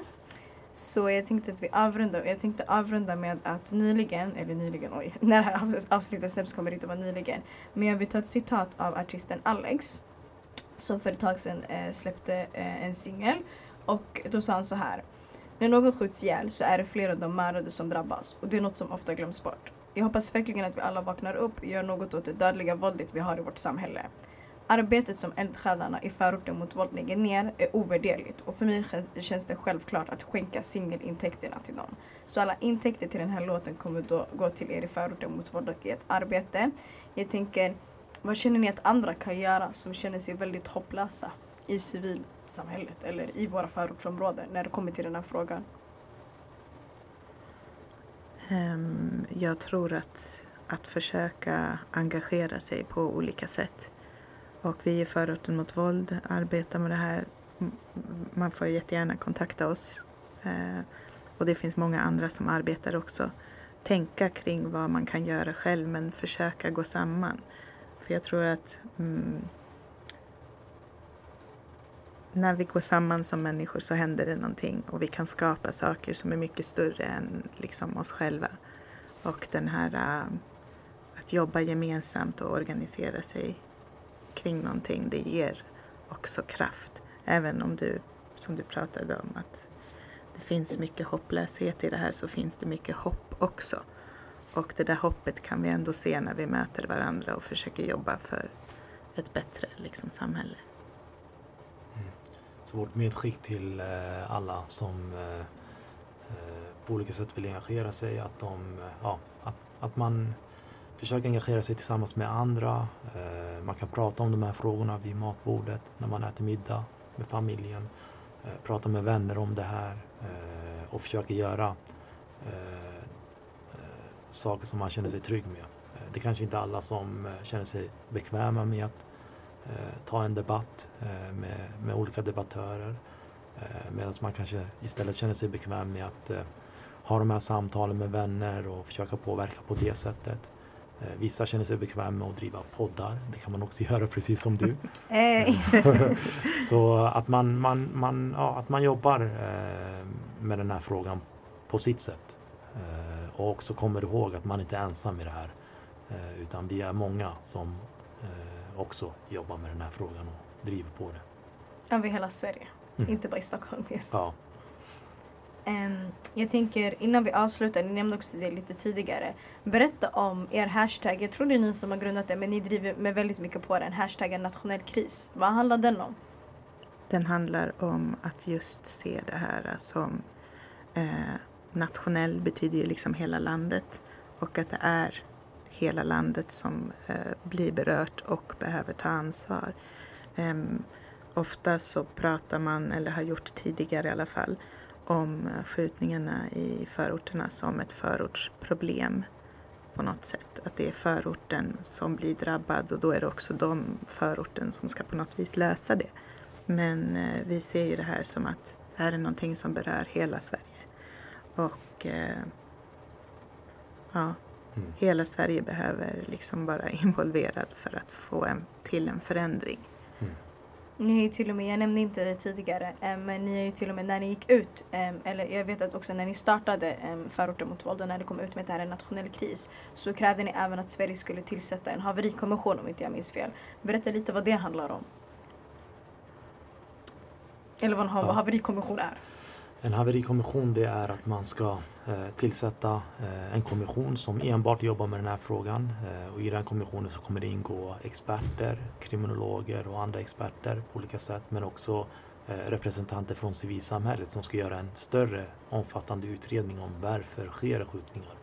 Så jag tänkte att vi avrundar. Jag tänkte avrunda med att nyligen, eller nyligen, oj, när det här avsnittet släpps kommer det inte vara nyligen. Men jag vill ta ett citat av artisten Alex. Som för ett tag sedan eh, släppte eh, en singel. Och då sa han så här. När någon skjuts ihjäl så är det fler än de mördade som drabbas. Och det är något som ofta glöms bort. Jag hoppas verkligen att vi alla vaknar upp och gör något åt det dödliga våldet vi har i vårt samhälle. Arbetet som eldsjälarna i förorten mot våld lägger ner är ovärderligt och för mig känns det självklart att skänka singelintäkterna till dem. Så alla intäkter till den här låten kommer då gå till er i förorten mot våld och ert arbete. Jag tänker, vad känner ni att andra kan göra som känner sig väldigt hopplösa i civilsamhället eller i våra förortsområden när det kommer till den här frågan? Ehm, jag tror att, att försöka engagera sig på olika sätt och vi i Förorten mot våld arbetar med det här. Man får jättegärna kontakta oss. Ehm, och det finns många andra som arbetar också. Tänka kring vad man kan göra själv men försöka gå samman. För jag tror att mm, när vi går samman som människor så händer det någonting och vi kan skapa saker som är mycket större än liksom oss själva. Och den här uh, att jobba gemensamt och organisera sig kring någonting, det ger också kraft. Även om du, som du pratade om, att det finns mycket hopplöshet i det här så finns det mycket hopp också. Och det där hoppet kan vi ändå se när vi möter varandra och försöker jobba för ett bättre liksom, samhälle. Så vårt medskick till eh, alla som eh, eh, på olika sätt vill engagera sig, att, de, ja, att, att man försöker engagera sig tillsammans med andra. Man kan prata om de här frågorna vid matbordet när man äter middag med familjen. Prata med vänner om det här och försöka göra saker som man känner sig trygg med. Det är kanske inte alla som känner sig bekväma med att ta en debatt med, med olika debattörer. Medan man kanske istället känner sig bekväm med att ha de här samtalen med vänner och försöka påverka på det sättet. Eh, vissa känner sig bekväma med att driva poddar. Det kan man också göra precis som du. Så att man, man, man, ja, att man jobbar eh, med den här frågan på sitt sätt. Eh, och också kommer ihåg att man inte är ensam i det här. Utan vi är många som också jobbar med den här frågan och driver på det. Över hela Sverige. Mm. Inte bara i Stockholm. Yes. Ja. Ehm, jag tänker innan vi avslutar, ni nämnde också det lite tidigare. Berätta om er hashtag. Jag tror det är ni som har grundat den men ni driver med väldigt mycket på den. Hashtaggen nationell kris. Vad handlar den om? Den handlar om att just se det här som eh, nationell betyder ju liksom hela landet och att det är hela landet som eh, blir berört och behöver ta ansvar. Ehm, ofta så pratar man, eller har gjort tidigare i alla fall, om eh, skjutningarna i förorterna som ett förortsproblem på något sätt. Att det är förorten som blir drabbad och då är det också de förorten som ska på något vis lösa det. Men eh, vi ser ju det här som att det här är någonting som berör hela Sverige. Och ja, Mm. hela Sverige behöver liksom vara involverad för att få en, till en förändring. Ni har ju till och med, jag nämnde inte det tidigare, eh, men ni har ju till och med när ni gick ut, eh, eller jag vet att också när ni startade eh, Förorten mot våld och när ni kom ut med att det här är en nationell kris så krävde ni även att Sverige skulle tillsätta en haverikommission om inte jag minns fel. Berätta lite vad det handlar om. Eller vad en haverikommission är. En haverikommission det är att man ska eh, tillsätta eh, en kommission som enbart jobbar med den här frågan. Eh, och I den kommissionen så kommer det ingå experter, kriminologer och andra experter på olika sätt men också eh, representanter från civilsamhället som ska göra en större omfattande utredning om varför sker skjutningar.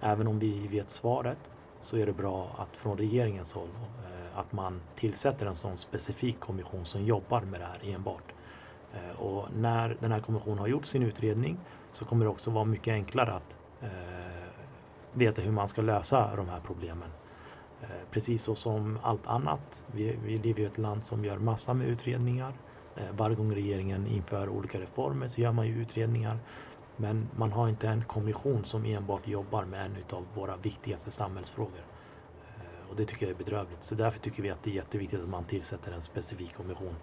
Även om vi vet svaret så är det bra att från regeringens håll eh, att man tillsätter en sån specifik kommission som jobbar med det här enbart. Eh, och när den här kommissionen har gjort sin utredning så kommer det också vara mycket enklare att eh, veta hur man ska lösa de här problemen. Eh, precis så som allt annat. Vi, vi lever i ett land som gör massor med utredningar. Eh, varje gång regeringen inför olika reformer så gör man ju utredningar. Men man har inte en kommission som enbart jobbar med en av våra viktigaste samhällsfrågor. Eh, och det tycker jag är bedrövligt. Så därför tycker vi att det är jätteviktigt att man tillsätter en specifik kommission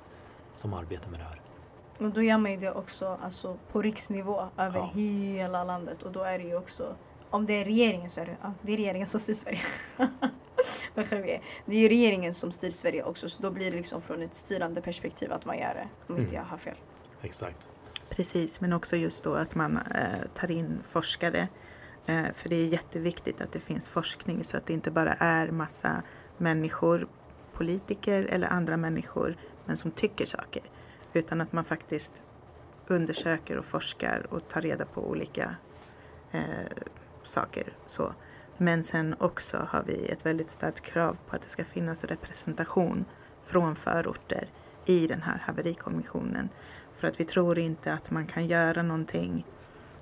som arbetar med det här. Och då gör man ju det också alltså, på riksnivå över Ja. hela landet och då är det ju också om det är regeringen så är det, ja, det är regeringen som styr Sverige. Det är ju regeringen som styr Sverige också så då blir det liksom från ett styrande perspektiv att man gör det. Om inte Mm. jag har fel. Exakt. Precis, men också just då att man eh, tar in forskare. Eh, för det är jätteviktigt att det finns forskning så att det inte bara är massa människor, politiker eller andra människor, men som tycker saker. Utan att man faktiskt undersöker och forskar och tar reda på olika eh, saker. Så. Men sen också har vi ett väldigt starkt krav på att det ska finnas representation från förorter i den här haverikommissionen. För att vi tror inte att man kan göra någonting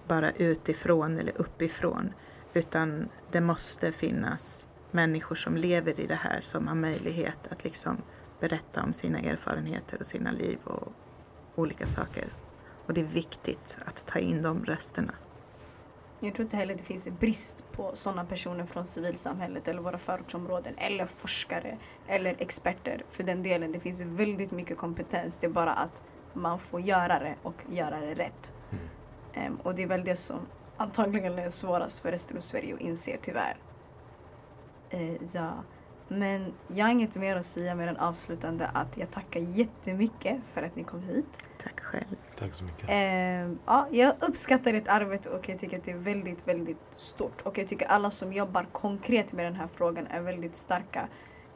bara utifrån eller uppifrån. Utan det måste finnas människor som lever i det här som har möjlighet att liksom berätta om sina erfarenheter och sina liv och olika saker. Och det är viktigt att ta in de rösterna. Jag tror inte heller det finns en brist på sådana personer från civilsamhället eller våra förortsområden eller forskare eller experter för den delen. Det finns väldigt mycket kompetens. Det är bara att man får göra det och göra det rätt. Mm. Ehm, och det är väl det som antagligen är svårast för resten av Sverige att inse tyvärr. Eh, ja. Men jag har inget mer att säga mer än avslutande att jag tackar jättemycket för att ni kom hit. Tack själv. Tack så mycket. Ehm, ja, jag uppskattar ert arbete och jag tycker att det är väldigt, väldigt stort. Och jag tycker alla som jobbar konkret med den här frågan är väldigt starka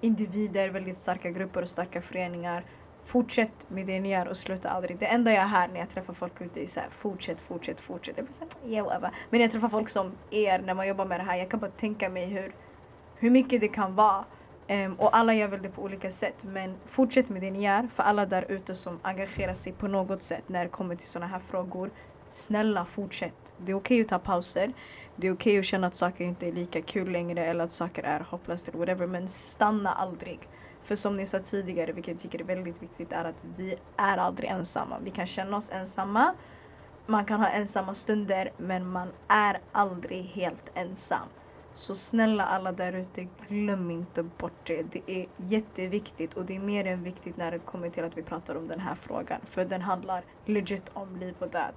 individer, väldigt starka grupper och starka föreningar. Fortsätt med det ni gör och sluta aldrig. Det enda jag hör när jag träffar folk ute är så här, fortsätt, fortsätt, fortsätt. Jag blir så här, "Yeah, whatever." Men när jag träffar folk som er, när man jobbar med det här, jag kan bara tänka mig hur, hur mycket det kan vara. Um, och alla gör väl det på olika sätt. Men fortsätt med det ni gör. För alla där ute som engagerar sig på något sätt när det kommer till sådana här frågor. Snälla fortsätt. Det är okej att ta pauser. Det är okej att känna att saker inte är lika kul längre eller att saker är hopplöst eller whatever. Men stanna aldrig. För som ni sa tidigare, vilket jag tycker är väldigt viktigt, är att vi är aldrig ensamma. Vi kan känna oss ensamma. Man kan ha ensamma stunder men man är aldrig helt ensam. Så snälla alla där ute, glöm inte bort det. Det är jätteviktigt och det är mer än viktigt när det kommer till att vi pratar om den här frågan. För den handlar legit om liv och död.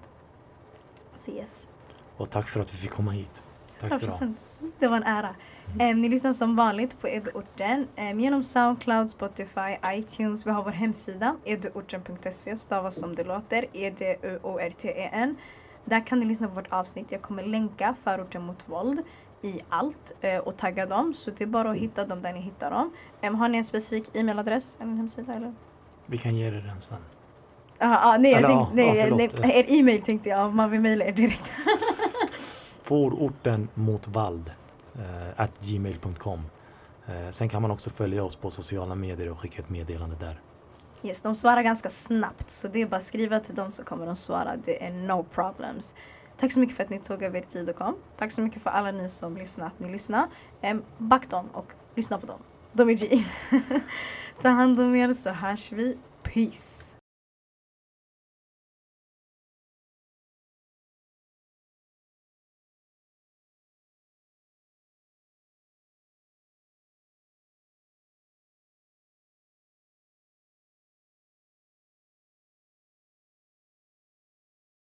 Så yes. Och tack för att vi fick komma hit. Tack ska du ha. 100%. Det var en ära. Em, ni lyssnar som vanligt på Eduorten em, genom Soundcloud, Spotify, iTunes. Vi har vår hemsida eduorten.se stavas som det låter, E-D-U-O-R-T-E-N. Där kan ni lyssna på vårt avsnitt. Jag kommer länka förorten mot våld i allt eh, och tagga dem så det är bara att hitta dem där ni hittar dem. Em, har ni en specifik e-mailadress eller en hemsida eller? Vi kan ge dig den sen. Ah, ah, nej, Eller, tänkte, nej, ja, nej, er e-mail tänkte jag om man vill mejla er direkt. Fororten mot vald eh, at gmail.com. Eh, sen kan man också följa oss på sociala medier och skicka ett meddelande där. Yes, de svarar ganska snabbt så det är bara att skriva till dem så kommer de svara. Det är no problems. Tack så mycket för att ni tog över er tid och kom. Tack så mycket för alla ni som lyssnar att ni lyssnar. Um, back dem och lyssna på dem. De är G. Ta hand om er så hörs vi. Peace.